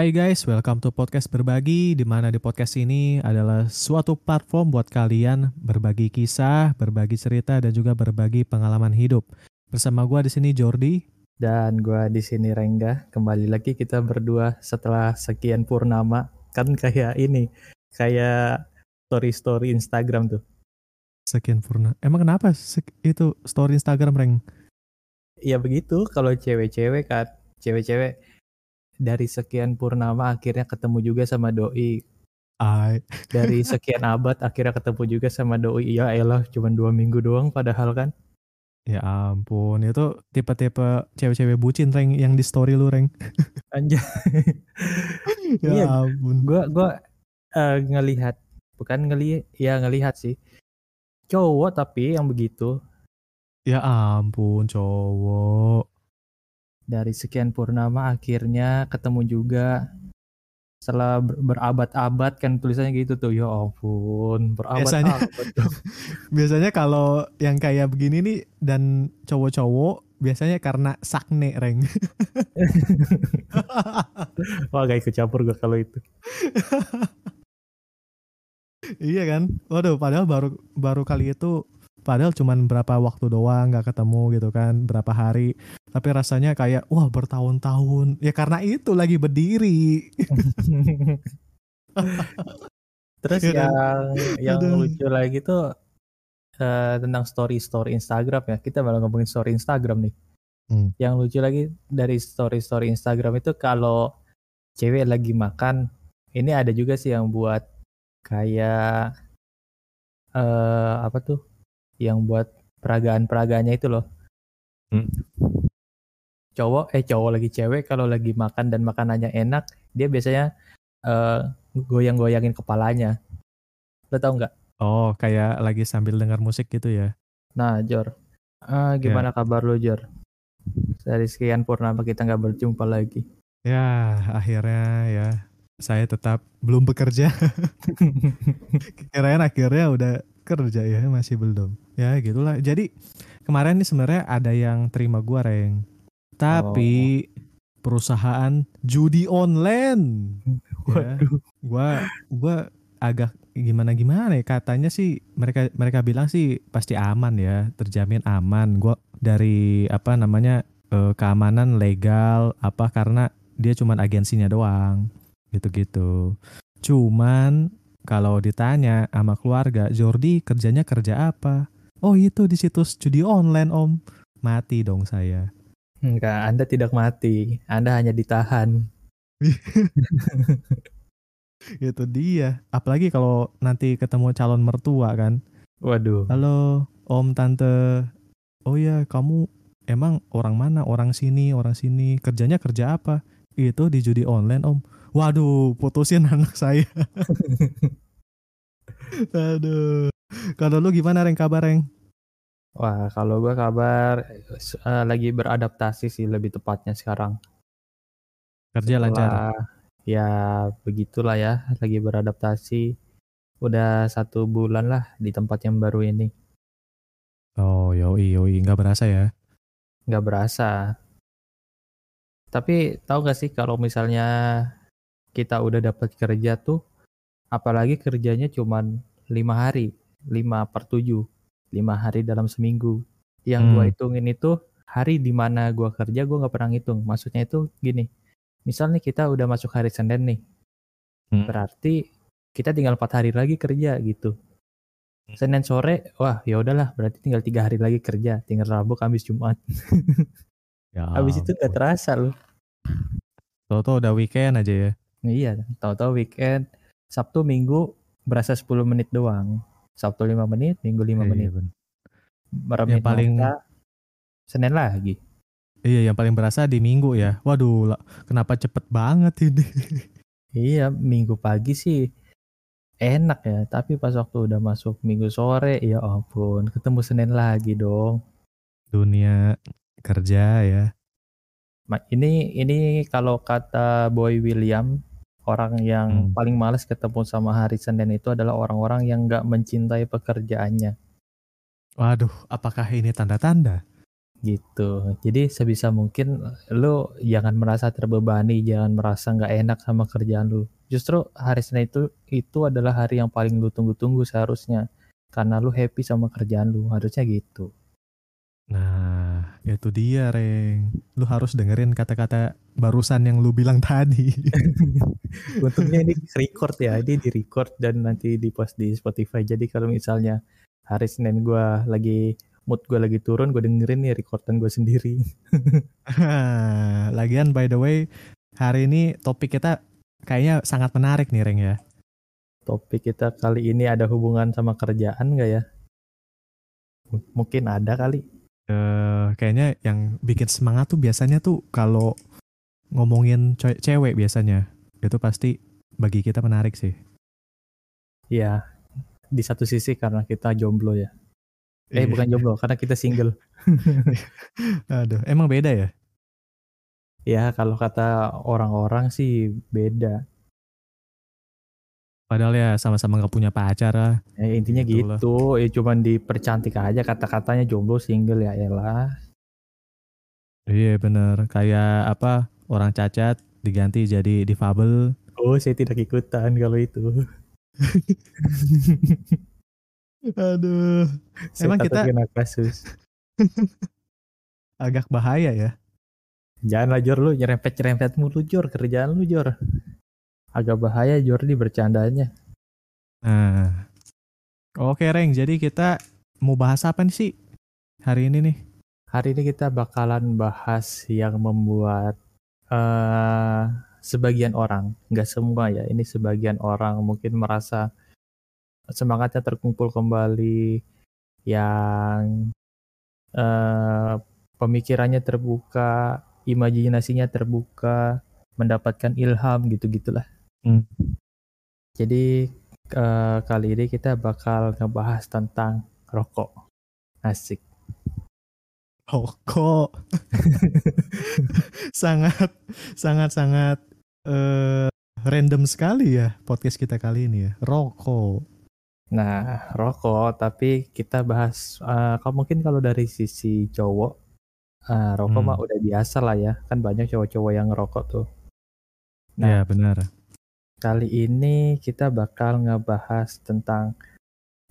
Hai guys, welcome to podcast berbagi di mana di podcast ini adalah suatu platform buat kalian berbagi kisah, berbagi cerita dan juga berbagi pengalaman hidup. Bersama gua di sini Jordi dan gua di sini Rengga. Kembali lagi kita berdua setelah sekian purnama kan kayak ini, kayak story-story Instagram tuh. Sekian purna. Emang kenapa itu story Instagram Reng? Ya begitu kalau cewek-cewek kan, cewek-cewek dari sekian purnama akhirnya ketemu juga sama doi. Ay. Dari sekian abad akhirnya ketemu juga sama doi. Ya elah cuma dua minggu doang padahal kan. Ya ampun, itu tipe-tipe cewek-cewek bucin Reng yang di story lu Reng. Anjay. ya iya, ampun. Gua gua uh, ngelihat bukan ngelihat ya ngelihat sih. Cowok tapi yang begitu. Ya ampun, cowok dari sekian purnama akhirnya ketemu juga. Setelah berabad-abad kan tulisannya gitu tuh ya ampun berabad-abad biasanya, biasanya kalau yang kayak begini nih dan cowok-cowok biasanya karena sakne reng. Wah gak ikut campur gue kalau itu. Iya kan? Waduh padahal baru baru kali itu padahal cuma berapa waktu doang nggak ketemu gitu kan berapa hari. Tapi rasanya kayak wah bertahun-tahun. Ya karena itu lagi berdiri. Terus ya, yang yang Aduh. lucu lagi tuh uh, tentang story story Instagram ya. Kita malah ngomongin story Instagram nih. Hmm. yang lucu lagi dari story story Instagram itu kalau cewek lagi makan ini ada juga sih yang buat kayak uh, apa tuh yang buat peragaan-peragaannya itu loh. Hmm. Cowok eh cowok lagi cewek kalau lagi makan dan makanannya enak, dia biasanya uh, goyang-goyangin kepalanya. Lo tau nggak? Oh, kayak lagi sambil dengar musik gitu ya. Nah, Jor. Uh, gimana yeah. kabar lo, Jor? Dari sekian purnama kita nggak berjumpa lagi. Ya, akhirnya ya saya tetap belum bekerja. Kirain akhirnya udah kerja ya, masih belum. Ya gitulah. Jadi kemarin nih sebenarnya ada yang terima gua reng. Tapi oh. perusahaan judi online. Ya, gua gua agak gimana gimana ya katanya sih mereka mereka bilang sih pasti aman ya terjamin aman. Gua dari apa namanya eh, keamanan legal apa karena dia cuman agensinya doang gitu-gitu. Cuman kalau ditanya sama keluarga Jordi kerjanya kerja apa Oh itu di situs judi online om. Mati dong saya. Enggak, Anda tidak mati. Anda hanya ditahan. itu dia. Apalagi kalau nanti ketemu calon mertua kan. Waduh. Halo om tante. Oh ya kamu emang orang mana? Orang sini, orang sini. Kerjanya kerja apa? Itu di judi online om. Waduh, putusin anak saya. Aduh. Kalau lu gimana Reng kabar Reng? Wah, kalau gua kabar uh, lagi beradaptasi sih lebih tepatnya sekarang. Kerja Setelah, lancar. Ya begitulah ya, lagi beradaptasi. Udah satu bulan lah di tempat yang baru ini. Oh, yoi yoi, nggak berasa ya? Nggak berasa. Tapi tahu gak sih kalau misalnya kita udah dapat kerja tuh, apalagi kerjanya cuman lima hari lima per tujuh lima hari dalam seminggu. Yang hmm. gue hitungin itu hari di mana gue kerja gue nggak pernah ngitung. Maksudnya itu gini misalnya kita udah masuk hari Senin nih hmm. berarti kita tinggal empat hari lagi kerja gitu. Hmm. Senin sore wah ya udahlah berarti tinggal tiga hari lagi kerja tinggal Rabu Kamis Jumat. Ya, habis itu gak terasa loh. Toto udah weekend aja ya iya tahu-tahu weekend Sabtu Minggu berasa 10 menit doang Sabtu 5 menit, Minggu 5 iya, menit. Iya, yang paling mata, Senin lagi. Iya, yang paling berasa di Minggu ya. Waduh, kenapa cepet banget ini? iya, Minggu pagi sih enak ya, tapi pas waktu udah masuk Minggu sore, ya ampun, ketemu Senin lagi dong. Dunia kerja ya. Ini ini kalau kata Boy William orang yang hmm. paling males ketemu sama hari Senin itu adalah orang-orang yang nggak mencintai pekerjaannya. Waduh, apakah ini tanda-tanda? gitu. Jadi sebisa mungkin lu jangan merasa terbebani, jangan merasa nggak enak sama kerjaan lu. Justru hari Senin itu itu adalah hari yang paling lu tunggu-tunggu seharusnya. Karena lu happy sama kerjaan lu, harusnya gitu. Nah, itu dia, Reng. Lu harus dengerin kata-kata barusan yang lu bilang tadi. Untungnya ini record ya, ini di record dan nanti di post di Spotify. Jadi kalau misalnya hari Senin gue lagi mood gue lagi turun gue dengerin nih recordan gue sendiri lagian by the way hari ini topik kita kayaknya sangat menarik nih Reng ya topik kita kali ini ada hubungan sama kerjaan gak ya M mungkin ada kali uh, kayaknya yang bikin semangat tuh biasanya tuh kalau ngomongin cewek biasanya itu pasti bagi kita menarik sih Iya, di satu sisi karena kita jomblo ya. Eh iya. bukan jomblo karena kita single. Aduh, emang beda ya? Ya kalau kata orang-orang sih beda. Padahal ya sama-sama nggak punya pacar lah. Ya, intinya gitu, gitu. ya cuman dipercantik aja kata-katanya jomblo single ya elah. Iya bener, kayak apa orang cacat diganti jadi difabel. Oh saya tidak ikutan kalau itu. Aduh. Saya Emang kita kena kasus. agak bahaya ya. Jangan Jor lu nyerempet-nyerempet mulu Jor kerjaan lu Jor. Agak bahaya Jordi bercandanya. Nah. Oke Reng, jadi kita mau bahas apa nih sih hari ini nih? Hari ini kita bakalan bahas yang membuat uh, sebagian orang, nggak semua ya, ini sebagian orang mungkin merasa semangatnya terkumpul kembali, yang uh, pemikirannya terbuka, imajinasinya terbuka, mendapatkan ilham gitu-gitulah. Hmm. Jadi uh, kali ini kita bakal ngebahas tentang rokok. Asik. Rokok. sangat sangat sangat uh, random sekali ya podcast kita kali ini ya. Rokok. Nah, rokok, tapi kita bahas, uh, kalau mungkin kalau dari sisi cowok, rokok hmm. mah udah biasa lah ya, kan banyak cowok-cowok yang ngerokok tuh. Nah, ya benar. Kali ini kita bakal ngebahas tentang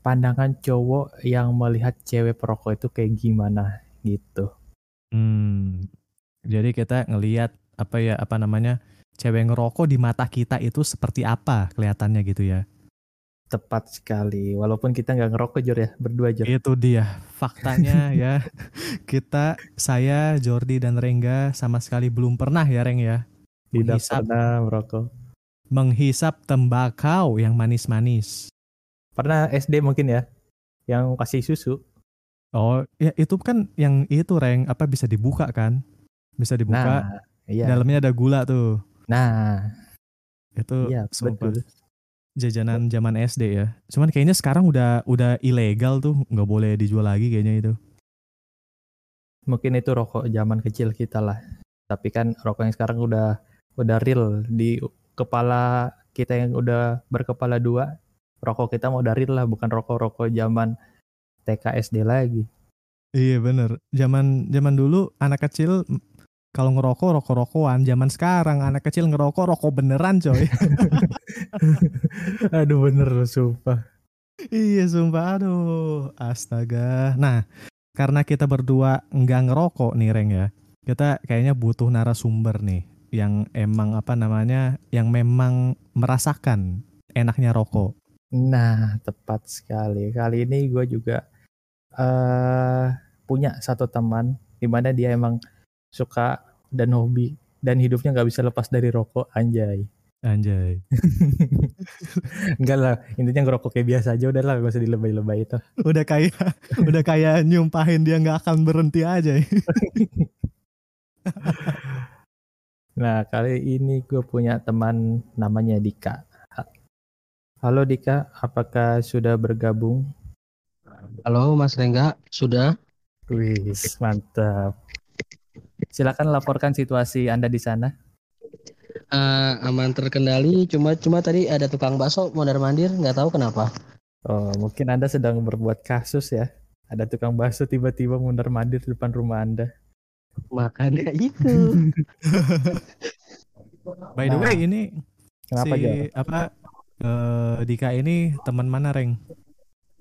pandangan cowok yang melihat cewek perokok itu kayak gimana gitu. Hmm, jadi kita ngelihat apa ya apa namanya cewek ngerokok di mata kita itu seperti apa kelihatannya gitu ya. Tepat sekali. Walaupun kita nggak ngerokok Jor ya, berdua Jor. Itu dia. Faktanya ya, kita, saya, Jordi dan Rengga sama sekali belum pernah ya Reng ya. Tidak menghisap, pernah merokok. Menghisap tembakau yang manis-manis. Pernah SD mungkin ya, yang kasih susu. Oh, ya itu kan yang itu Reng, apa bisa dibuka kan? Bisa dibuka. Nah, iya. Dalamnya ada gula tuh. Nah, itu iya, betul jajanan zaman SD ya. Cuman kayaknya sekarang udah udah ilegal tuh, nggak boleh dijual lagi kayaknya itu. Mungkin itu rokok zaman kecil kita lah. Tapi kan rokok yang sekarang udah udah real di kepala kita yang udah berkepala dua. Rokok kita mau dari lah, bukan rokok-rokok zaman TK SD lagi. Iya bener. Zaman zaman dulu anak kecil kalau ngerokok rokok-rokokan zaman sekarang anak kecil ngerokok rokok beneran coy aduh bener sumpah iya sumpah aduh astaga nah karena kita berdua nggak ngerokok nih Reng ya kita kayaknya butuh narasumber nih yang emang apa namanya yang memang merasakan enaknya rokok. Nah tepat sekali. Kali ini gue juga uh, punya satu teman di mana dia emang suka dan hobi dan hidupnya nggak bisa lepas dari rokok anjay. Anjay. Enggak lah intinya ngerokok kayak biasa aja udah lah gak usah dilebay-lebay itu udah kayak udah kayak nyumpahin dia nggak akan berhenti aja nah kali ini gue punya teman namanya Dika halo Dika apakah sudah bergabung halo Mas Rengga sudah Wih, mantap. Silakan laporkan situasi Anda di sana. Uh, aman terkendali, cuma cuma tadi ada tukang bakso mondar mandir, nggak tahu kenapa. Oh, mungkin Anda sedang berbuat kasus ya. ada tukang bakso tiba-tiba mundar mandir di depan rumah anda makanya itu. By the way Nah, ini kenapa si apa eh, Dika ini teman mana Reng?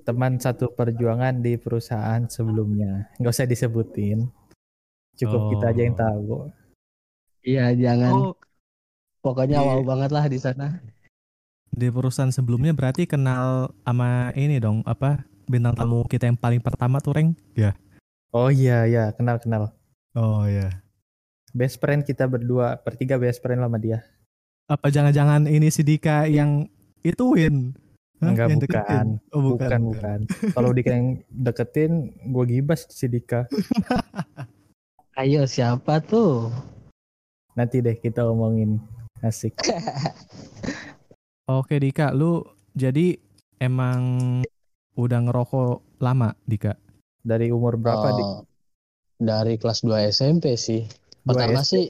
Teman satu perjuangan di perusahaan sebelumnya. Nggak usah disebutin. Cukup kita aja yang Oh. tahu. Iya jangan. Oh. Pokoknya di- wow banget lah di sana. Di perusahaan sebelumnya berarti kenal sama ini dong apa bintang tamu kita yang paling pertama tuh Reng? Ya. Oh iya iya. Kenal kenal oh ya best friend kita berdua bertiga best friend lah sama dia apa jangan-jangan ini si Dika yang ituin Hah? Enggak, Yang bukan. deketin? oh, bukan bukan, kalau Dika yang deketin gue gibas si Dika ayo siapa tuh nanti deh kita omongin asik Oke Dika, lu jadi emang udah ngerokok lama Dika? dari umur berapa Dik? Oh, dari kelas 2 SMP sih Dua pertama SD? sih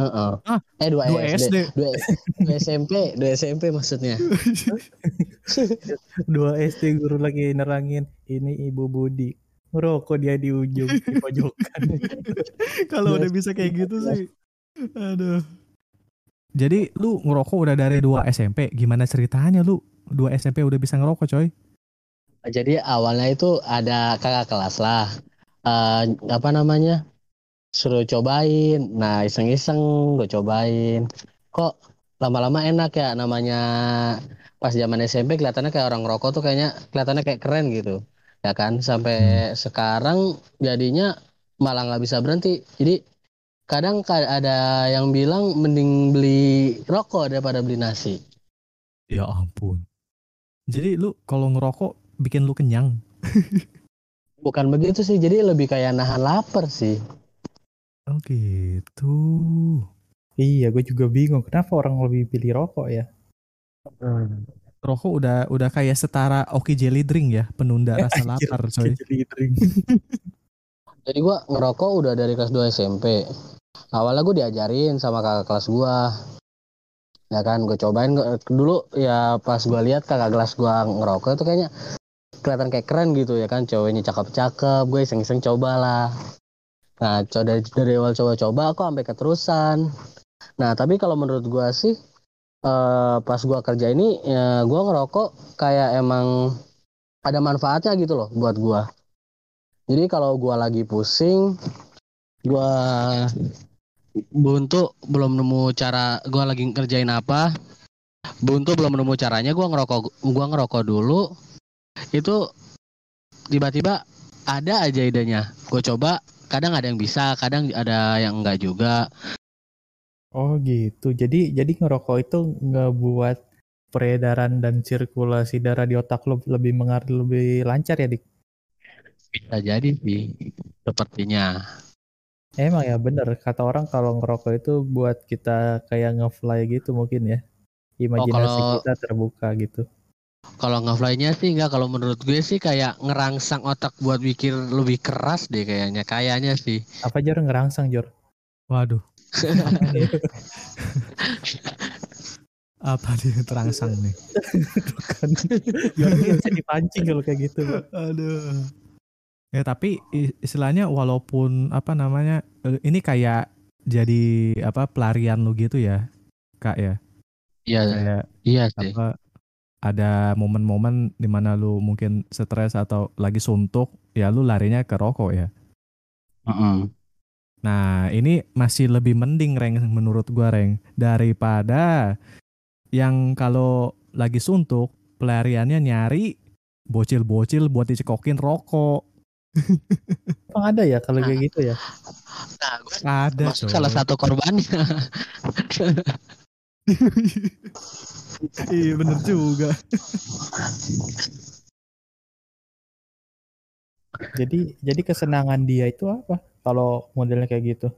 Heeh. Ah, eh 2 dua SD, SD. 2 SMP 2 SMP maksudnya dua SD guru lagi nerangin ini Ibu Budi ngerokok dia di ujung di pojokan Kalau udah bisa kayak gitu sih. Aduh. Jadi lu ngerokok udah dari 2 SMP, gimana ceritanya lu? 2 SMP udah bisa ngerokok coy? Jadi awalnya itu ada kakak kelas lah. Eh, apa namanya? Suruh cobain. Nah, iseng-iseng gue cobain. Kok lama-lama enak ya namanya pas zaman SMP kelihatannya kayak orang ngerokok tuh kayaknya kelihatannya kayak keren gitu. Ya kan? Sampai sekarang jadinya malah nggak bisa berhenti. Jadi kadang ka- ada yang bilang mending beli rokok daripada beli nasi. Ya ampun. Jadi lu kalau ngerokok bikin lu kenyang? Bukan begitu sih, jadi lebih kayak nahan lapar sih. Oh gitu. iya gue juga bingung kenapa orang lebih pilih rokok ya Rokok udah udah kayak setara Oki Jelly Drink ya, penunda rasa Anjir, lapar coy. jadi drink. Jadi gua ngerokok udah dari kelas 2 SMP. Awalnya gue diajarin sama kakak kelas gua. Ya kan, gue cobain dulu ya pas gua lihat kakak kelas gua ngerokok itu kayaknya kelihatan kayak keren gitu ya kan, cowoknya cakep-cakep, gue iseng-iseng coba lah. Nah, co- dari, dari awal coba-coba aku sampai keterusan. Nah, tapi kalau menurut gua sih eh, pas gua kerja ini ya gua ngerokok kayak emang ada manfaatnya gitu loh buat gua. Jadi kalau gua lagi pusing, gua buntu belum nemu cara gua lagi ngerjain apa. Buntu belum nemu caranya gua ngerokok gua ngerokok dulu. Itu tiba-tiba ada aja idenya. Gue coba, kadang ada yang bisa, kadang ada yang enggak juga. oh gitu jadi jadi ngerokok itu ngebuat peredaran dan sirkulasi darah di otak lo lebih mengar lebih lancar ya dik Bisa jadi sih, sepertinya. emang ya bener kata orang kalau ngerokok itu buat kita kayak ngefly gitu mungkin ya imajinasi kalau- kita terbuka gitu Kalau ngefly-nya sih enggak, kalau menurut gue sih kayak ngerangsang otak buat mikir lebih keras deh kayaknya. Kayaknya sih. apa Jor ngerangsang Jor Waduh. Apa dia terangsang nih? kan bisa dipancing kalau kayak gitu Aduh. Ya tapi istilahnya walaupun apa namanya eh, ini kayak jadi apa pelarian lu gitu ya, Kak ya. Iya, iya sih. apa ada momen-momen di mana lu mungkin stres atau lagi suntuk, ya lu larinya ke rokok ya. Mm-mm. Nah, ini masih lebih mending Reng menurut gua Reng daripada yang kalau lagi suntuk pelariannya nyari bocil-bocil buat dicekokin rokok. emang ada ya kalau kayak gitu ya Nah, gue Ada salah satu korbannya. iya bener juga. jadi jadi kesenangan dia itu apa kalau modelnya kayak gitu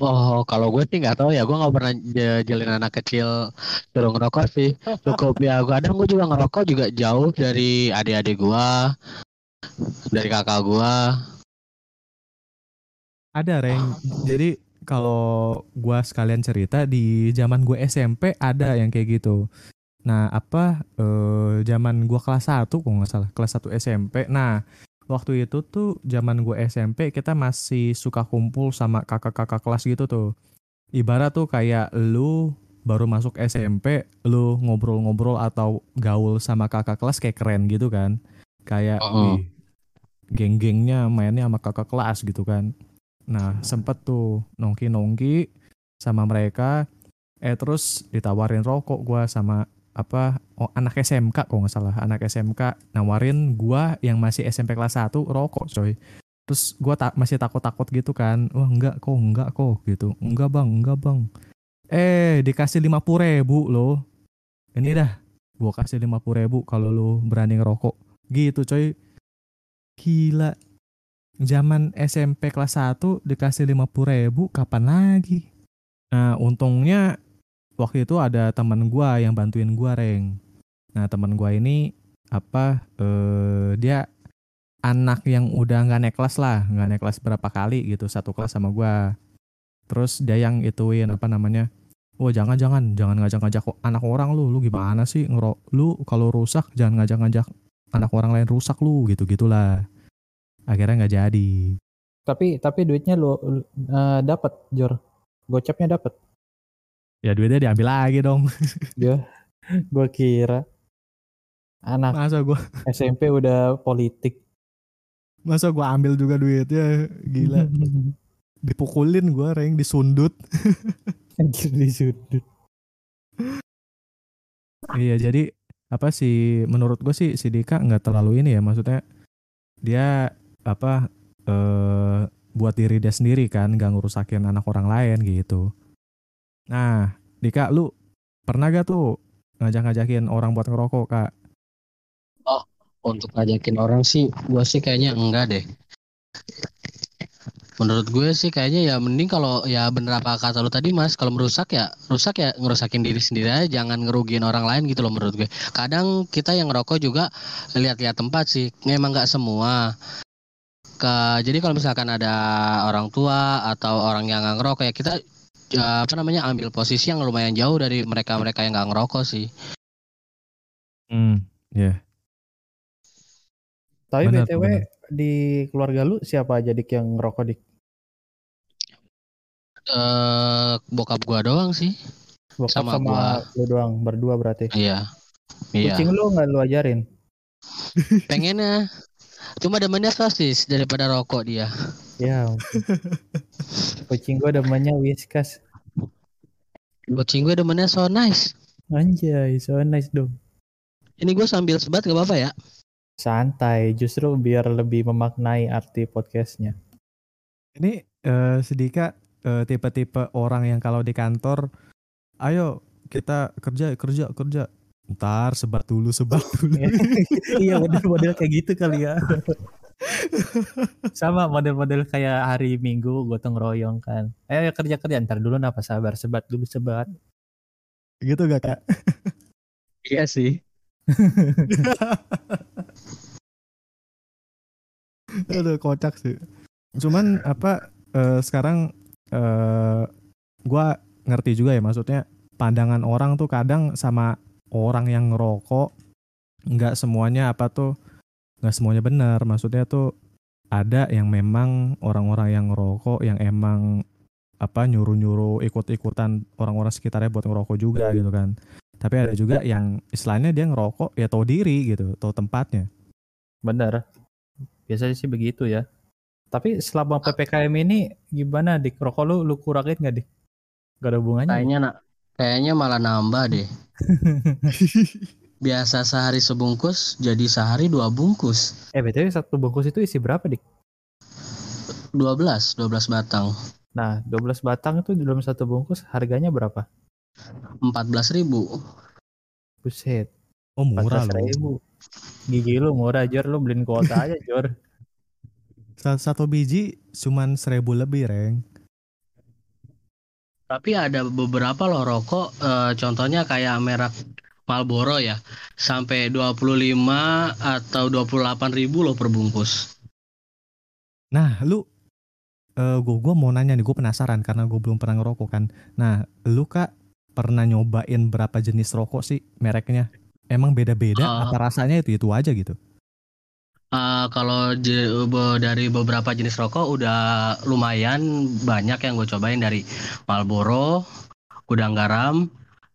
Oh, kalau gue sih nggak tahu ya. Gue nggak pernah jalin anak kecil suruh ngerokok sih. Cukup ya. Kadang gue juga ngerokok juga jauh dari adik-adik gue, dari kakak gue. Ada Reng. Jadi kalau gua sekalian cerita di zaman gue SMP ada yang kayak gitu. Nah, apa eh zaman gua kelas 1 kok nggak salah, kelas 1 SMP. Nah, waktu itu tuh zaman gue SMP kita masih suka kumpul sama kakak-kakak kelas gitu tuh. Ibarat tuh kayak lu baru masuk SMP, lu ngobrol-ngobrol atau gaul sama kakak kelas kayak keren gitu kan. Kayak uh -uh. geng-gengnya mainnya sama kakak kelas gitu kan. Nah, sempet tuh nongki-nongki sama mereka eh terus ditawarin rokok gua sama apa oh, anak SMK kok nggak salah anak SMK nawarin gua yang masih SMP kelas 1 rokok coy. Terus gua tak masih takut-takut gitu kan wah enggak kok enggak kok gitu. Enggak bang enggak bang. Eh dikasih lima puluh ribu loh. Ini dah gua kasih lima puluh ribu kalau lo berani ngerokok. Gitu coy. Gila zaman SMP kelas 1 dikasih lima puluh ribu kapan lagi? Nah untungnya waktu itu ada teman gua yang bantuin gua reng. Nah teman gua ini apa eh dia anak yang udah nggak naik kelas lah nggak naik kelas berapa kali gitu satu kelas sama gua. Terus dia yang ituin apa namanya oh jangan jangan jangan ngajak-ngajak anak orang lu lu gimana sih? Ngerok lu kalau rusak jangan ngajak-ngajak anak orang lain rusak lu gitu gitulah akhirnya nggak jadi tapi tapi duitnya lu uh, dapat jor gocapnya dapat Ya duitnya diambil lagi dong. Ya, gue kira anak masa gue SMP udah politik. Masa gue ambil juga duitnya, gila. Dipukulin gue, reng disundut. Anjir disundut. iya jadi apa sih menurut gue sih si Dika nggak terlalu ini ya maksudnya dia apa eh, buat diri dia sendiri kan nggak ngurusakin anak orang lain gitu Nah, Dika, lu pernah gak tuh ngajak-ngajakin orang buat ngerokok, Kak? Oh, untuk ngajakin orang sih, gue sih kayaknya enggak deh. Menurut gue sih kayaknya ya mending kalau ya bener apa kata lu tadi mas, kalau merusak ya rusak ya ngerusakin diri sendiri aja, jangan ngerugiin orang lain gitu loh menurut gue. Kadang kita yang ngerokok juga lihat-lihat tempat sih, memang nggak semua. Ke, jadi kalau misalkan ada orang tua atau orang yang nggak ngerokok ya kita ya, apa namanya ambil posisi yang lumayan jauh dari mereka-mereka yang nggak ngerokok sih. Hmm, ya. Yeah. Tapi bener, btw bener. di keluarga lu siapa aja dik yang ngerokok dik? Uh, bokap gua doang sih. Bokap sama, sama gua. lu doang, berdua berarti. Iya. Iya. Kucing lu nggak lu ajarin? Pengennya. Cuma demennya sosis daripada rokok dia. Ya. Kucing gue demennya whiskas. Kucing gue demennya so nice. Anjay, so nice dong. Ini gue sambil sebat gak apa-apa ya? Santai, justru biar lebih memaknai arti podcastnya. Ini uh, sedikit uh, tipe-tipe orang yang kalau di kantor, ayo kita kerja kerja kerja Ntar sebat dulu, sebat dulu. iya model-model kayak gitu kali ya. Sama model-model kayak hari Minggu gotong royong kan. Ayo kerja kerja ntar dulu napa sabar sebat dulu sebat. Gitu gak kak? iya sih. Aduh kocak sih. Cuman apa uh, sekarang uh, gua ngerti juga ya maksudnya pandangan orang tuh kadang sama orang yang ngerokok nggak semuanya apa tuh nggak semuanya benar. Maksudnya tuh ada yang memang orang-orang yang ngerokok yang emang apa nyuruh-nyuruh ikut-ikutan orang-orang sekitarnya buat ngerokok juga gitu kan. Tapi ada juga yang istilahnya dia ngerokok ya tahu diri gitu tahu tempatnya. Benar. Biasanya sih begitu ya. Tapi selama ppkm ini gimana dik? Rokok lu lu kurangin nggak dik? Gak ada hubungannya? Kayaknya nak kayaknya malah nambah deh Biasa sehari sebungkus, jadi sehari dua bungkus. Eh btw satu bungkus itu isi berapa dik? 12, 12 batang. Nah, 12 batang itu dalam satu bungkus harganya berapa? 14 ribu. Buset. Oh murah loh. ribu. Gigi lu murah Jor, lu beliin kuota aja Jor. Satu biji cuman seribu lebih, Reng. Tapi ada beberapa loh rokok, e, contohnya kayak merek Marlboro ya, sampai 25 atau 28 ribu loh per bungkus. Nah, lu, e, eh, gue gua mau nanya nih, gue penasaran karena gue belum pernah ngerokok kan. Nah, lu kak pernah nyobain berapa jenis rokok sih mereknya? Emang beda-beda? Uh, apa rasanya itu itu aja gitu? Uh, uh, kalau dari beberapa jenis rokok udah lumayan banyak yang gue cobain dari Marlboro, Gudang Garam,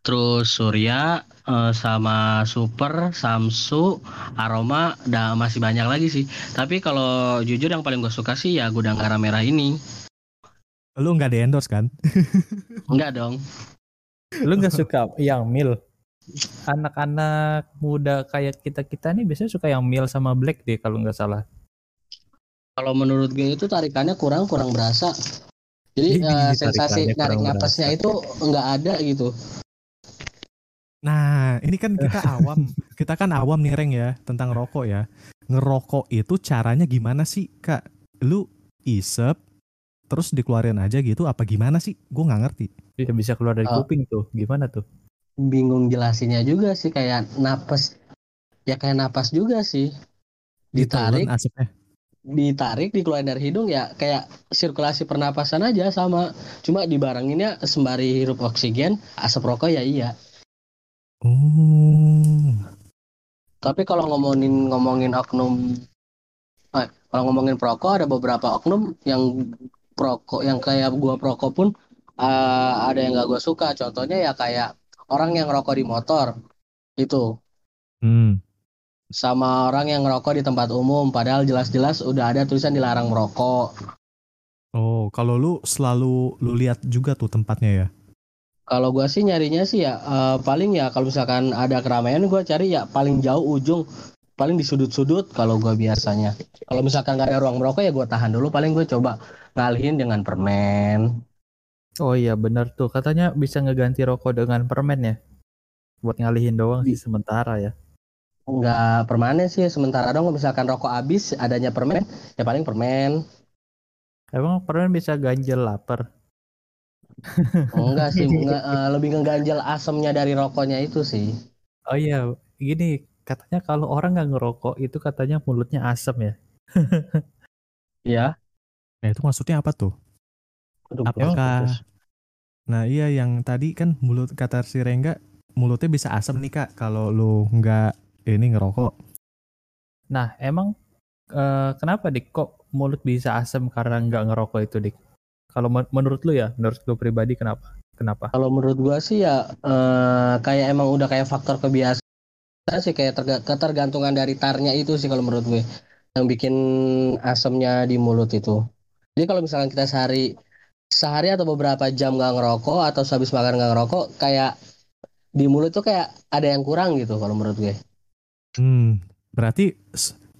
terus Surya, uh, sama Super, Samsu, Aroma, dan masih banyak lagi sih. Tapi kalau jujur yang paling gue suka sih ya Gudang Garam Merah ini. Lu nggak di endorse kan? Enggak dong. Lu nggak suka yang mil? Anak-anak muda kayak kita kita nih biasanya suka yang mil sama black deh kalau nggak salah. Kalau menurut gue itu tarikannya kurang kurang berasa. Jadi uh, sensasi narik napasnya itu nggak ada gitu. Nah, ini kan kita awam, kita kan awam nih Reng ya tentang rokok ya. Ngerokok itu caranya gimana sih, Kak? Lu isep terus dikeluarin aja gitu apa gimana sih? Gue nggak ngerti. Iya bisa keluar dari uh, kuping tuh, gimana tuh? Bingung jelasinnya juga sih kayak napas. Ya kayak napas juga sih. Ditarik. ditarik dikeluarin dari hidung ya kayak sirkulasi pernapasan aja sama. Cuma dibarenginnya sembari hirup oksigen asap rokok ya iya. Oh. Tapi kalau ngomongin ngomongin oknum eh, kalau ngomongin perokok ada beberapa oknum yang perokok yang kayak gua perokok pun uh, ada yang gak gue suka. Contohnya ya kayak orang yang ngerokok di motor itu hmm. sama orang yang ngerokok di tempat umum padahal jelas-jelas udah ada tulisan dilarang merokok. Oh kalau lu selalu lu lihat juga tuh tempatnya ya? Kalau gua sih nyarinya sih ya uh, paling ya kalau misalkan ada keramaian gua cari ya paling jauh ujung paling di sudut-sudut kalau gua biasanya. Kalau misalkan nggak ada ruang merokok ya gua tahan dulu paling gue coba ngalihin dengan permen Oh iya benar tuh katanya bisa ngeganti rokok dengan permen ya buat ngalihin doang sih sementara ya. Enggak permanen sih sementara dong misalkan rokok habis adanya permen ya paling permen. Emang permen bisa ganjel lapar? enggak sih enggak, uh, lebih ngeganjel asamnya dari rokoknya itu sih. Oh iya gini katanya kalau orang nggak ngerokok itu katanya mulutnya asam ya. Iya. Nah itu maksudnya apa tuh? Aduh, Apakah Nah iya yang tadi kan mulut kata si Rengga mulutnya bisa asam nih kak kalau lu nggak ini ngerokok. Nah emang uh, kenapa dik kok mulut bisa asam karena nggak ngerokok itu dik? Kalau menurut lu ya, menurut lu pribadi kenapa? Kenapa? Kalau menurut gua sih ya uh, kayak emang udah kayak faktor kebiasaan sih kayak ketergantungan dari tarnya itu sih kalau menurut gue yang bikin asamnya di mulut itu. Jadi kalau misalkan kita sehari sehari atau beberapa jam gak ngerokok atau habis makan gak ngerokok kayak di mulut tuh kayak ada yang kurang gitu kalau menurut gue. Hmm, berarti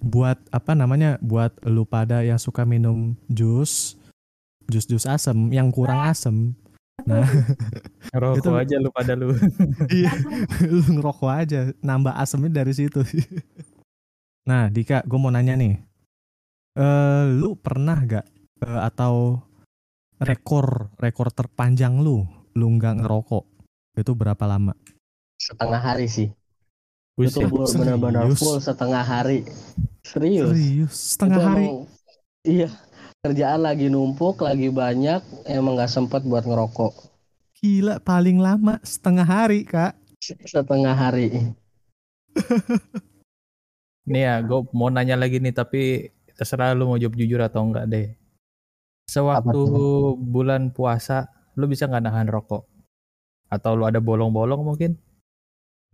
buat apa namanya buat lu pada yang suka minum jus jus-jus asem yang kurang asem. Nah ngerokok itu, aja lu pada lu. Iya lu ngerokok aja nambah asemnya dari situ. Nah Dika gue mau nanya nih. Uh, lu pernah gak uh, atau rekor rekor terpanjang lu lu nggak ngerokok itu berapa lama? Setengah hari sih. Itu benar-benar full setengah hari. Serius. Serius. Setengah itu hari. Emang, iya. Kerjaan lagi numpuk, lagi banyak, emang nggak sempet buat ngerokok. Gila, paling lama setengah hari, Kak. Setengah hari. nih ya, gue mau nanya lagi nih, tapi terserah lu mau jawab jujur atau enggak deh. Sewaktu bulan puasa, lu bisa nggak nahan rokok? Atau lu ada bolong-bolong mungkin?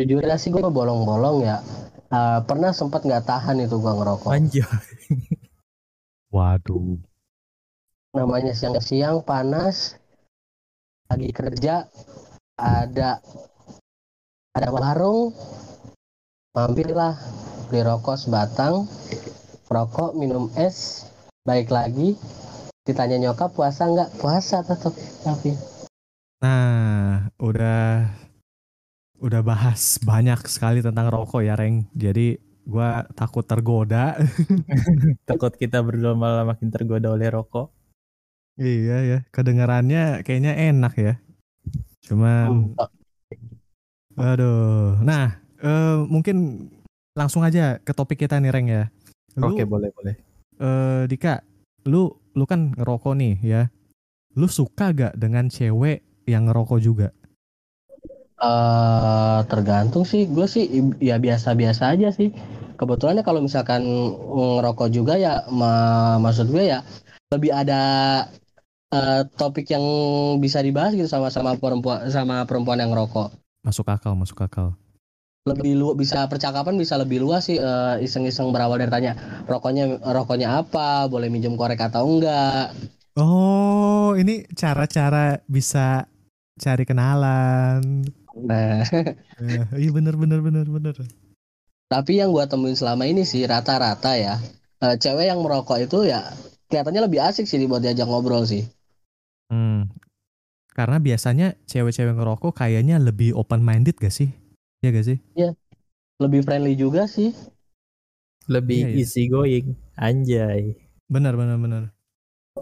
Jujur sih gue bolong-bolong ya. Uh, pernah sempat nggak tahan itu gue ngerokok. Anjay. Waduh. Namanya siang-siang panas, lagi kerja, ada ada warung, mampirlah beli rokok sebatang, rokok, minum es, baik lagi, ditanya nyokap puasa nggak? Puasa tetap tapi nah udah udah bahas banyak sekali tentang rokok ya Reng. Jadi gua takut tergoda. Takut kita berdua malah makin tergoda oleh rokok. Iya ya. Kedengarannya kayaknya enak ya. Cuma aduh. Nah uh, mungkin langsung aja ke topik kita nih Reng ya. Oke boleh boleh. Uh, Dika lu lu kan ngerokok nih ya. Lu suka gak dengan cewek yang ngerokok juga? Uh, tergantung sih, gue sih ya biasa-biasa aja sih. Kebetulannya kalau misalkan ngerokok juga ya, ma maksud gue ya lebih ada uh, topik yang bisa dibahas gitu sama sama perempuan sama perempuan yang ngerokok. Masuk akal, masuk akal. Lebih lu bisa percakapan bisa lebih luas sih uh, iseng-iseng berawal dari tanya rokoknya rokoknya apa, boleh minjem korek atau enggak. Oh, ini cara-cara bisa cari kenalan. Nah, iya bener bener bener bener. Tapi yang gua temuin selama ini sih rata-rata ya, uh, cewek yang merokok itu ya kelihatannya lebih asik sih buat diajak ngobrol sih. Hmm. Karena biasanya cewek-cewek ngerokok kayaknya lebih open minded gak sih? Iya gak sih? Iya. Lebih friendly juga sih. Lebih iya, iya. easy going, anjay. Bener bener bener.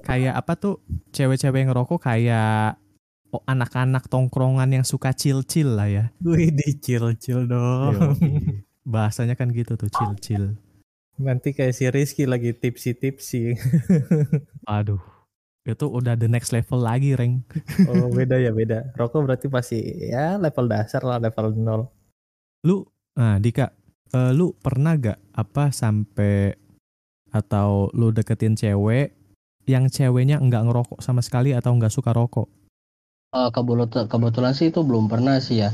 Kayak apa tuh cewek-cewek yang ngerokok kayak oh, anak-anak tongkrongan yang suka chill-chill lah ya. Wih, di chill-chill dong. Bahasanya kan gitu tuh, chill-chill. Nanti kayak si Rizky lagi tipsi-tipsi. Aduh, itu udah the next level lagi, Reng. oh, beda ya, beda. Rokok berarti pasti ya level dasar lah, level nol. Lu, nah Dika, uh, lu pernah gak apa sampai atau lu deketin cewek yang ceweknya nggak ngerokok sama sekali atau nggak suka rokok? Uh, kebetulan, kebetulan sih itu belum pernah sih ya.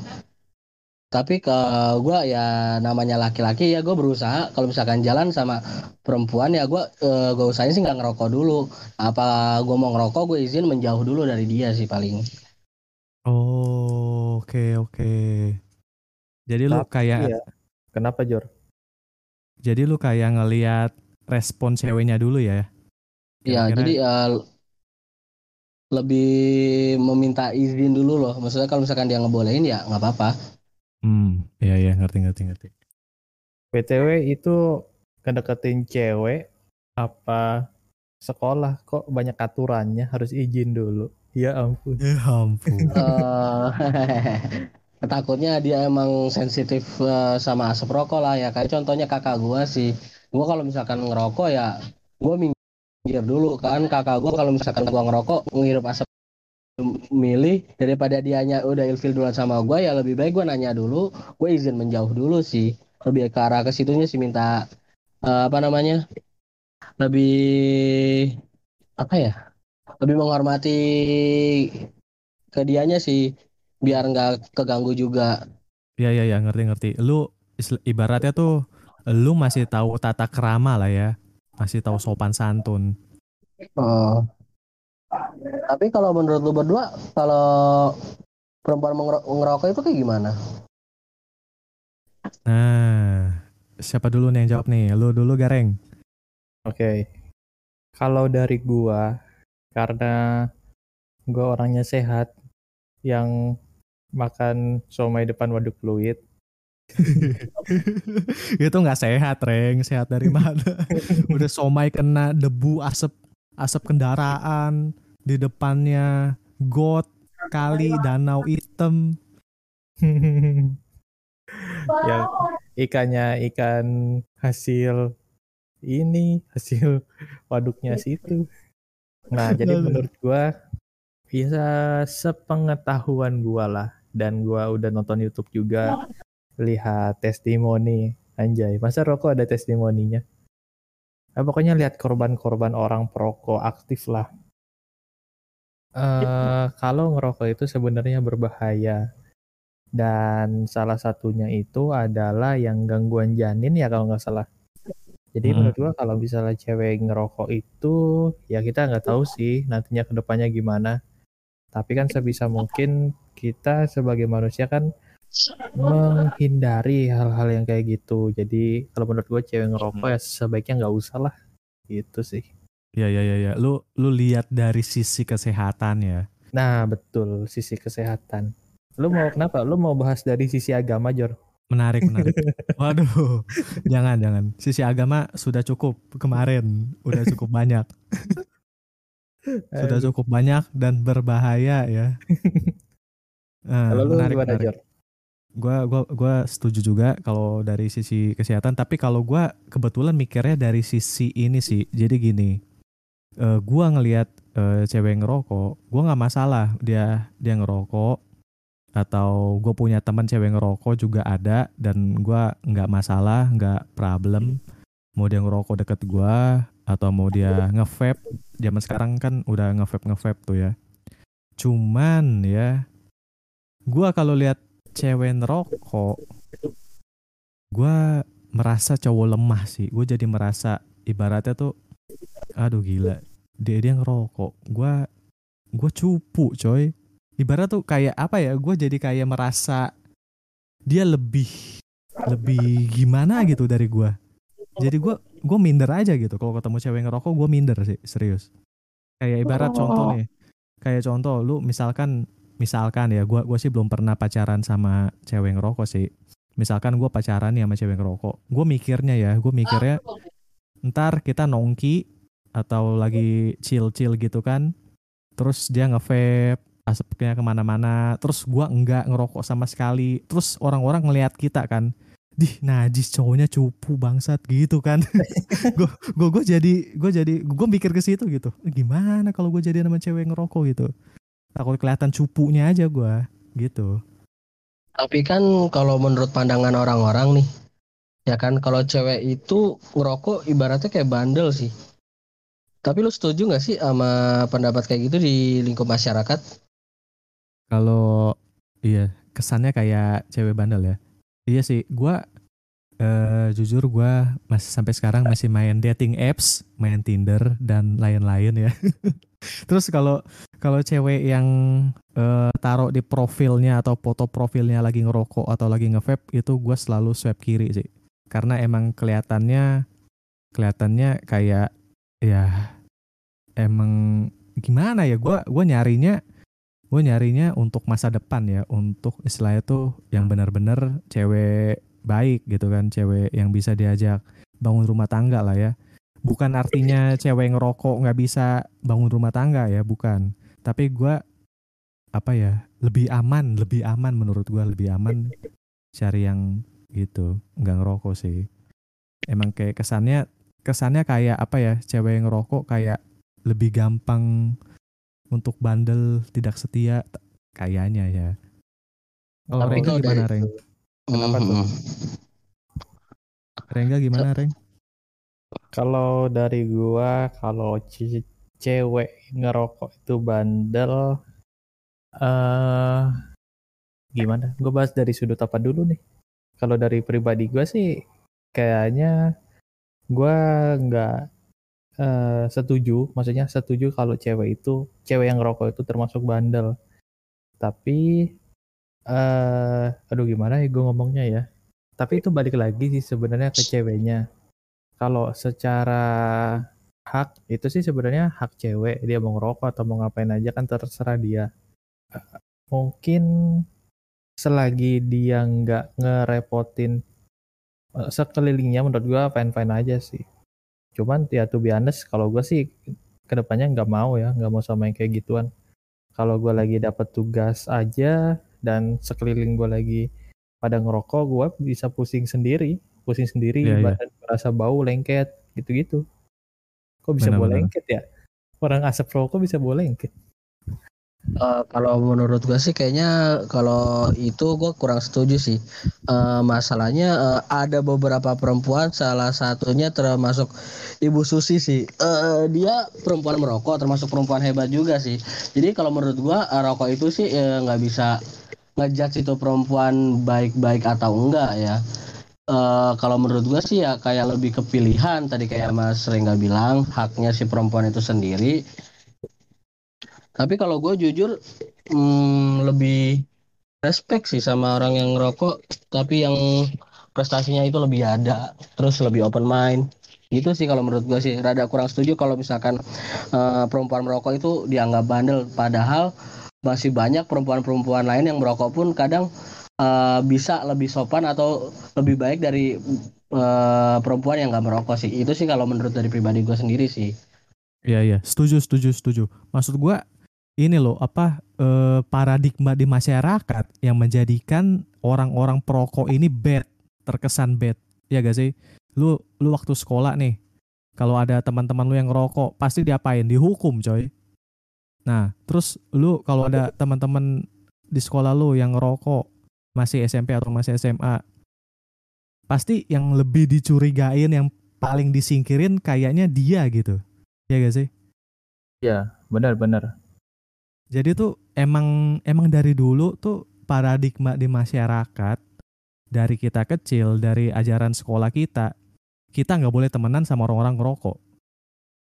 Tapi ke gue ya namanya laki-laki ya gue berusaha kalau misalkan jalan sama perempuan ya gue uh, gue usahain sih nggak ngerokok dulu. Apa gue mau ngerokok gue izin menjauh dulu dari dia sih paling. Oh oke okay, oke. Okay. Jadi Tapi, lu kayak iya. kenapa Jor? Jadi lu kayak ngelihat respon ceweknya dulu ya? Iya jadi uh, lebih meminta izin dulu loh. Maksudnya kalau misalkan dia ngebolehin ya nggak apa-apa. Hmm, iya iya ngerti ngerti ngerti. PTW itu kedeketin cewek apa sekolah kok banyak aturannya harus izin dulu. Ya ampun. Ya ampun. takutnya dia emang sensitif uh, sama asap rokok lah ya. Kayak contohnya kakak gua sih. Gua kalau misalkan ngerokok ya gua minggir dulu kan kakak gue kalau misalkan gue ngerokok ngirup asap milih daripada dianya udah ilfil duluan sama gue ya lebih baik gue nanya dulu gue izin menjauh dulu sih lebih ke arah ke situnya sih minta uh, apa namanya lebih apa ya lebih menghormati ke dianya sih biar nggak keganggu juga Iya iya ya ngerti ngerti lu ibaratnya tuh lu masih tahu tata kerama lah ya masih tahu sopan santun. Oh. Tapi kalau menurut lu berdua, kalau perempuan ngerokok itu kayak gimana? Nah, siapa dulu nih yang jawab nih? Lu dulu Gareng. Oke. Okay. Kalau dari gua, karena gua orangnya sehat, yang makan somai depan waduk fluid, itu nggak sehat, Reng. Sehat dari mana? Udah somai kena debu asap asap kendaraan di depannya got kali danau hitam. ya ikannya ikan hasil ini hasil waduknya situ. Nah, jadi menurut gua bisa sepengetahuan gua lah dan gua udah nonton YouTube juga. Lihat testimoni. Anjay masa rokok ada testimoninya? Nah, pokoknya lihat korban-korban orang perokok aktif lah. Uh, kalau ngerokok itu sebenarnya berbahaya. Dan salah satunya itu adalah yang gangguan janin ya kalau nggak salah. Jadi hmm. menurut gua kalau misalnya cewek ngerokok itu ya kita nggak tahu sih nantinya ke depannya gimana. Tapi kan sebisa mungkin kita sebagai manusia kan menghindari hal-hal yang kayak gitu. Jadi kalau menurut gue cewek ngerokok ya sebaiknya nggak usah lah. Gitu sih. Ya ya ya ya. Lu lu lihat dari sisi kesehatan ya. Nah betul sisi kesehatan. Lu mau kenapa? Lu mau bahas dari sisi agama Jor? Menarik menarik. Waduh, jangan jangan. Sisi agama sudah cukup kemarin, udah cukup banyak. sudah cukup banyak dan berbahaya ya. Kalau lu menarik, gimana menarik. Jor? Gua gua gua setuju juga kalau dari sisi kesehatan, tapi kalau gua kebetulan mikirnya dari sisi ini sih. Jadi gini, uh, gua ngelihat uh, cewek ngerokok, gua nggak masalah dia dia ngerokok atau gue punya teman cewek ngerokok juga ada dan gue nggak masalah nggak problem mau dia ngerokok deket gue atau mau dia ngevape zaman sekarang kan udah ngevape ngevape tuh ya cuman ya gue kalau lihat cewek ngerokok gue merasa cowok lemah sih. Gue jadi merasa ibaratnya tuh aduh gila dia dia ngerokok. Gue gue cupu coy. Ibarat tuh kayak apa ya gue jadi kayak merasa dia lebih lebih gimana gitu dari gue jadi gue gue minder aja gitu. Kalau ketemu cewek ngerokok gue minder sih serius. Kayak ibarat oh. contoh nih kayak contoh lu misalkan misalkan ya gue gue sih belum pernah pacaran sama cewek ngerokok sih. Misalkan gue pacaran nih sama cewek ngerokok gue mikirnya ya gue mikirnya ntar kita nongki atau lagi chill chill gitu kan terus dia ngevape asapnya ke mana-mana terus gua enggak ngerokok sama sekali terus orang-orang ngelihat kita kan dih najis cowoknya cupu bangsat gitu kan. Gue gue gue jadi gue jadi gue mikir ke situ gitu gimana kalau gue jadi nama cewek ngerokok? gitu takut kelihatan cupunya aja gue gitu tapi kan kalau menurut pandangan orang-orang nih ya kan kalau cewek itu ngerokok ibaratnya kayak bandel sih tapi lu setuju gak sih sama pendapat kayak gitu di lingkup masyarakat kalau iya kesannya kayak cewek bandel ya. Iya sih, gua uh, jujur gua masih sampai sekarang masih main dating apps, main Tinder dan lain-lain ya. Terus kalau kalau cewek yang uh, taruh di profilnya atau foto profilnya lagi ngerokok atau lagi ngevape itu gua selalu swipe kiri sih. Karena emang kelihatannya kelihatannya kayak ya emang gimana ya gua gua nyarinya gue nyarinya untuk masa depan ya untuk istilahnya tuh yang benar-benar cewek baik gitu kan cewek yang bisa diajak bangun rumah tangga lah ya bukan artinya cewek ngerokok nggak bisa bangun rumah tangga ya bukan tapi gue apa ya lebih aman lebih aman menurut gue lebih aman cari yang gitu nggak ngerokok sih emang kayak kesannya kesannya kayak apa ya cewek ngerokok kayak lebih gampang untuk bandel tidak setia kayaknya ya. Oh, Tapi Rengga gimana, Reng? Kenapa tuh? Rengga gimana, Reng? Kalau dari gua, kalau cewek ngerokok itu bandel, uh, gimana? Gue bahas dari sudut apa dulu nih? Kalau dari pribadi gua sih, kayaknya gua nggak uh, setuju, maksudnya setuju kalau cewek itu, cewek yang ngerokok itu termasuk bandel. Tapi, uh, aduh gimana ya gue ngomongnya ya. Tapi itu balik lagi sih sebenarnya ke ceweknya. Kalau secara hak itu sih sebenarnya hak cewek. Dia mau ngerokok atau mau ngapain aja kan terserah dia. Uh, mungkin selagi dia nggak ngerepotin sekelilingnya menurut gue fine fine aja sih. Cuman ya tuh be honest kalau gue sih ke depannya nggak mau ya nggak mau sama yang kayak gituan. Kalau gue lagi dapat tugas aja dan sekeliling gue lagi pada ngerokok gue bisa pusing sendiri pusing sendiri yeah, iya. badan yeah. merasa bau lengket gitu-gitu kok bisa bau lengket ya orang asap rokok bisa bau lengket Uh, kalau menurut gue sih kayaknya kalau itu gue kurang setuju sih. Uh, masalahnya uh, ada beberapa perempuan, salah satunya termasuk Ibu Susi sih. Uh, dia perempuan merokok, termasuk perempuan hebat juga sih. Jadi kalau menurut gue uh, rokok itu sih nggak uh, bisa ngejudge itu perempuan baik-baik atau enggak ya. Uh, kalau menurut gue sih ya kayak lebih kepilihan tadi kayak Mas Rengga bilang haknya si perempuan itu sendiri. Tapi kalau gue jujur hmm, lebih respect sih sama orang yang ngerokok. Tapi yang prestasinya itu lebih ada. Terus lebih open mind. Gitu sih kalau menurut gue sih. Rada kurang setuju kalau misalkan uh, perempuan merokok itu dianggap bandel. Padahal masih banyak perempuan-perempuan lain yang merokok pun kadang uh, bisa lebih sopan atau lebih baik dari uh, perempuan yang gak merokok sih itu sih kalau menurut dari pribadi gue sendiri sih Iya iya setuju setuju setuju maksud gue ini loh apa eh, paradigma di masyarakat yang menjadikan orang-orang perokok ini bad, terkesan bad. Ya gak sih? Lu lu waktu sekolah nih, kalau ada teman-teman lu yang ngerokok, pasti diapain? Dihukum, coy. Nah, terus lu kalau ada teman-teman di sekolah lu yang ngerokok masih SMP atau masih SMA pasti yang lebih dicurigain yang paling disingkirin kayaknya dia gitu. Ya gak sih? Ya benar-benar jadi tuh emang emang dari dulu tuh paradigma di masyarakat dari kita kecil dari ajaran sekolah kita kita nggak boleh temenan sama orang-orang ngerokok.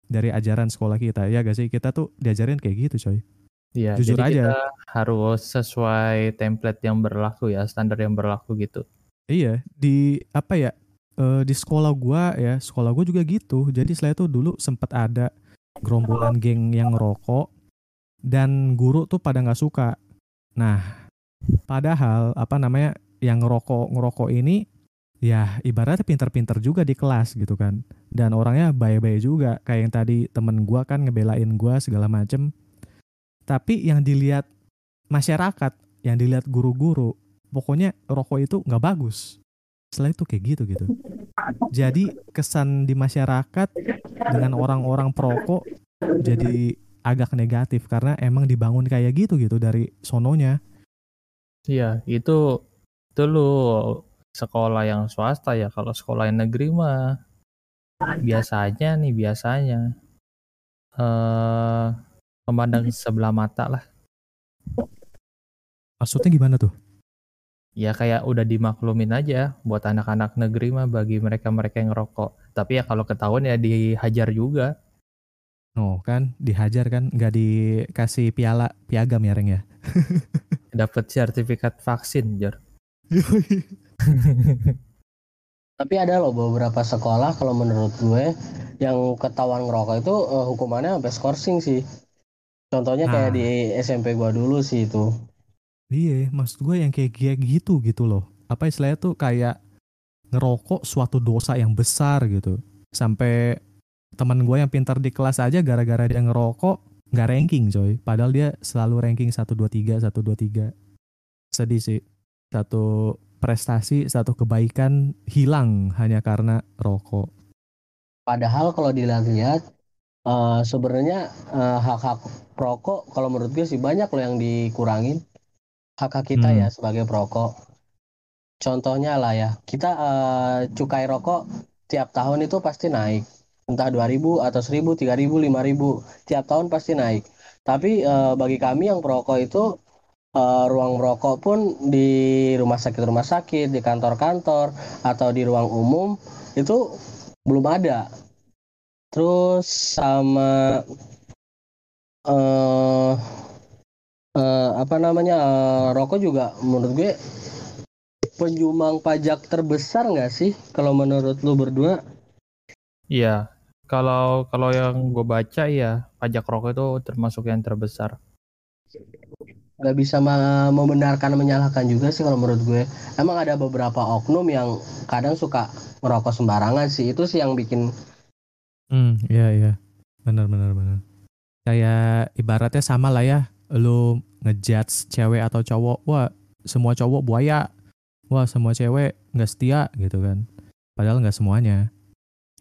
Dari ajaran sekolah kita ya gak sih? Kita tuh diajarin kayak gitu coy Iya, jujur jadi aja. kita harus sesuai template yang berlaku ya standar yang berlaku gitu. Iya di apa ya e, di sekolah gua ya sekolah gua juga gitu. Jadi setelah itu dulu sempat ada gerombolan geng yang ngerokok dan guru tuh pada nggak suka. Nah padahal apa namanya yang ngerokok ngerokok ini ya ibaratnya pinter-pinter juga di kelas gitu kan. Dan orangnya baik-baik juga. Kayak yang tadi temen gue kan ngebelain gue segala macem tapi yang dilihat masyarakat yang dilihat guru-guru pokoknya rokok itu nggak bagus. Setelah itu kayak gitu gitu. Jadi kesan di masyarakat dengan orang-orang perokok jadi agak negatif karena emang dibangun kayak gitu gitu dari sononya. Iya itu itu lu sekolah yang swasta ya kalau sekolah yang negeri mah biasanya nih biasanya. Eh memandang sebelah mata lah. Maksudnya gimana tuh? Ya kayak udah dimaklumin aja buat anak-anak negeri mah bagi mereka-mereka yang ngerokok. Tapi ya kalau ketahuan ya dihajar juga. Oh kan? Dihajar kan? Nggak dikasih piala piagam ya Reng ya? Dapat sertifikat vaksin Jor. Tapi ada loh beberapa sekolah kalau menurut gue yang ketahuan ngerokok itu uh, hukumannya sampai skorsing sih. Contohnya nah. kayak di SMP gue dulu sih itu. Iya, maksud gue yang kayak kayak gitu gitu loh. Apa istilahnya tuh kayak ngerokok suatu dosa yang besar gitu. Sampai teman gue yang pintar di kelas aja gara-gara dia ngerokok nggak ranking coy. Padahal dia selalu ranking 1 2 3 1 2 3. Sedih sih satu prestasi, satu kebaikan hilang hanya karena rokok. Padahal kalau dilihat-lihat uh, sebenarnya uh, hak-hak rokok kalau menurut gue sih banyak loh yang dikurangin hak-hak kita hmm. ya sebagai perokok. Contohnya lah ya, kita uh, cukai rokok tiap tahun itu pasti naik. Entah 2000 atau 1000, 3000, 5000, tiap tahun pasti naik. Tapi uh, bagi kami yang perokok itu uh, ruang merokok pun di rumah sakit rumah sakit di kantor-kantor atau di ruang umum itu belum ada terus sama uh, uh, apa namanya uh, rokok juga menurut gue penyumbang pajak terbesar nggak sih kalau menurut lu berdua? Iya kalau kalau yang gue baca ya pajak rokok itu termasuk yang terbesar. Nggak bisa membenarkan menyalahkan juga sih kalau menurut gue. Emang ada beberapa oknum yang kadang suka merokok sembarangan sih. Itu sih yang bikin hmm iya iya. Benar benar benar. Kayak ibaratnya sama lah ya lu ngejudge cewek atau cowok wah semua cowok buaya wah semua cewek nggak setia gitu kan. Padahal nggak semuanya.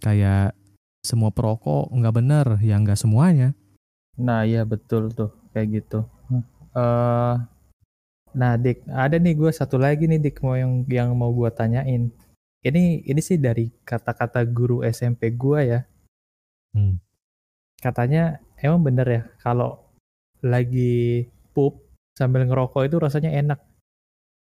Kayak semua perokok nggak bener ya nggak semuanya. Nah iya betul tuh kayak gitu. Uh, nah Dik ada nih gue satu lagi nih Dik mau yang yang mau gue tanyain. Ini ini sih dari kata-kata guru SMP gue ya hmm. katanya emang bener ya kalau lagi pup sambil ngerokok itu rasanya enak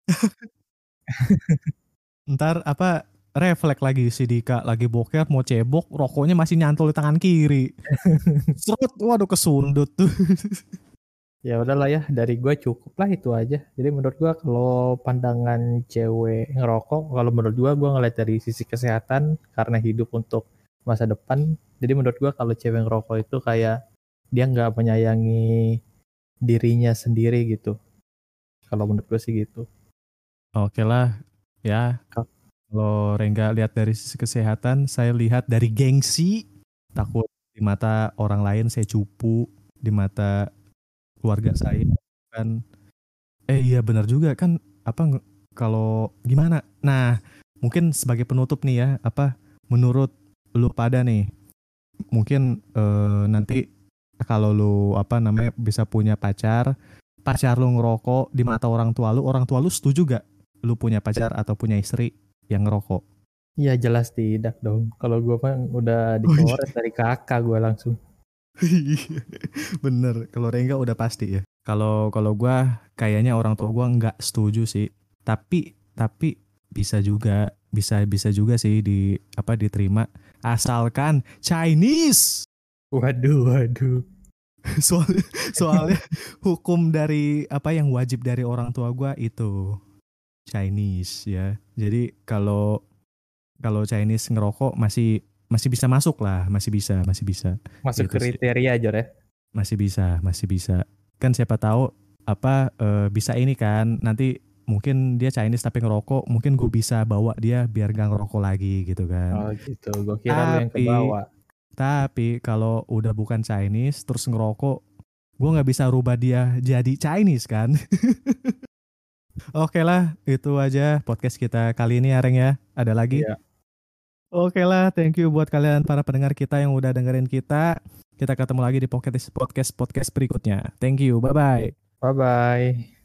ntar apa refleks lagi si Dika lagi boker mau cebok rokoknya masih nyantol di tangan kiri serut waduh kesundut tuh Ya udahlah ya, dari gue cukup lah itu aja. Jadi menurut gue kalau pandangan cewek ngerokok, kalau menurut gue gue ngeliat dari sisi kesehatan karena hidup untuk masa depan. Jadi menurut gue kalau cewek ngerokok itu kayak dia nggak menyayangi dirinya sendiri gitu. Kalau menurut gue sih gitu. Oke lah, ya. Kalau Rengga lihat dari sisi kesehatan, saya lihat dari gengsi. Takut di mata orang lain saya cupu, di mata keluarga saya kan eh iya benar juga kan apa kalau gimana nah mungkin sebagai penutup nih ya apa menurut lu pada nih mungkin eh, nanti kalau lu apa namanya bisa punya pacar pacar lu ngerokok di mata orang tua lu, orang tua lu setuju gak lu punya pacar atau punya istri yang ngerokok? Iya jelas tidak dong. Kalau gue mah udah dikeluarin oh, iya. dari kakak gue langsung. Bener. Kalau Rengga udah pasti ya. Kalau kalau gue kayaknya orang tua gue nggak setuju sih. Tapi tapi bisa juga bisa bisa juga sih di apa diterima. Asalkan Chinese. Waduh waduh. soalnya soalnya hukum dari apa yang wajib dari orang tua gue itu Chinese ya. Jadi kalau kalau Chinese ngerokok masih masih bisa masuk lah masih bisa masih bisa. Masuk gitu kriteria aja ya? Masih bisa masih bisa. Kan siapa tahu apa uh, bisa ini kan nanti mungkin dia Chinese tapi ngerokok mungkin gue bisa bawa dia biar gak ngerokok lagi gitu kan oh gitu gue kira tapi, yang kebawa tapi kalau udah bukan Chinese terus ngerokok, gue nggak bisa rubah dia jadi Chinese kan. Oke lah, itu aja podcast kita kali ini Areng ya. Ada lagi? Ya. Oke lah, thank you buat kalian para pendengar kita yang udah dengerin kita. Kita ketemu lagi di podcast podcast podcast berikutnya. Thank you, bye bye. Bye bye.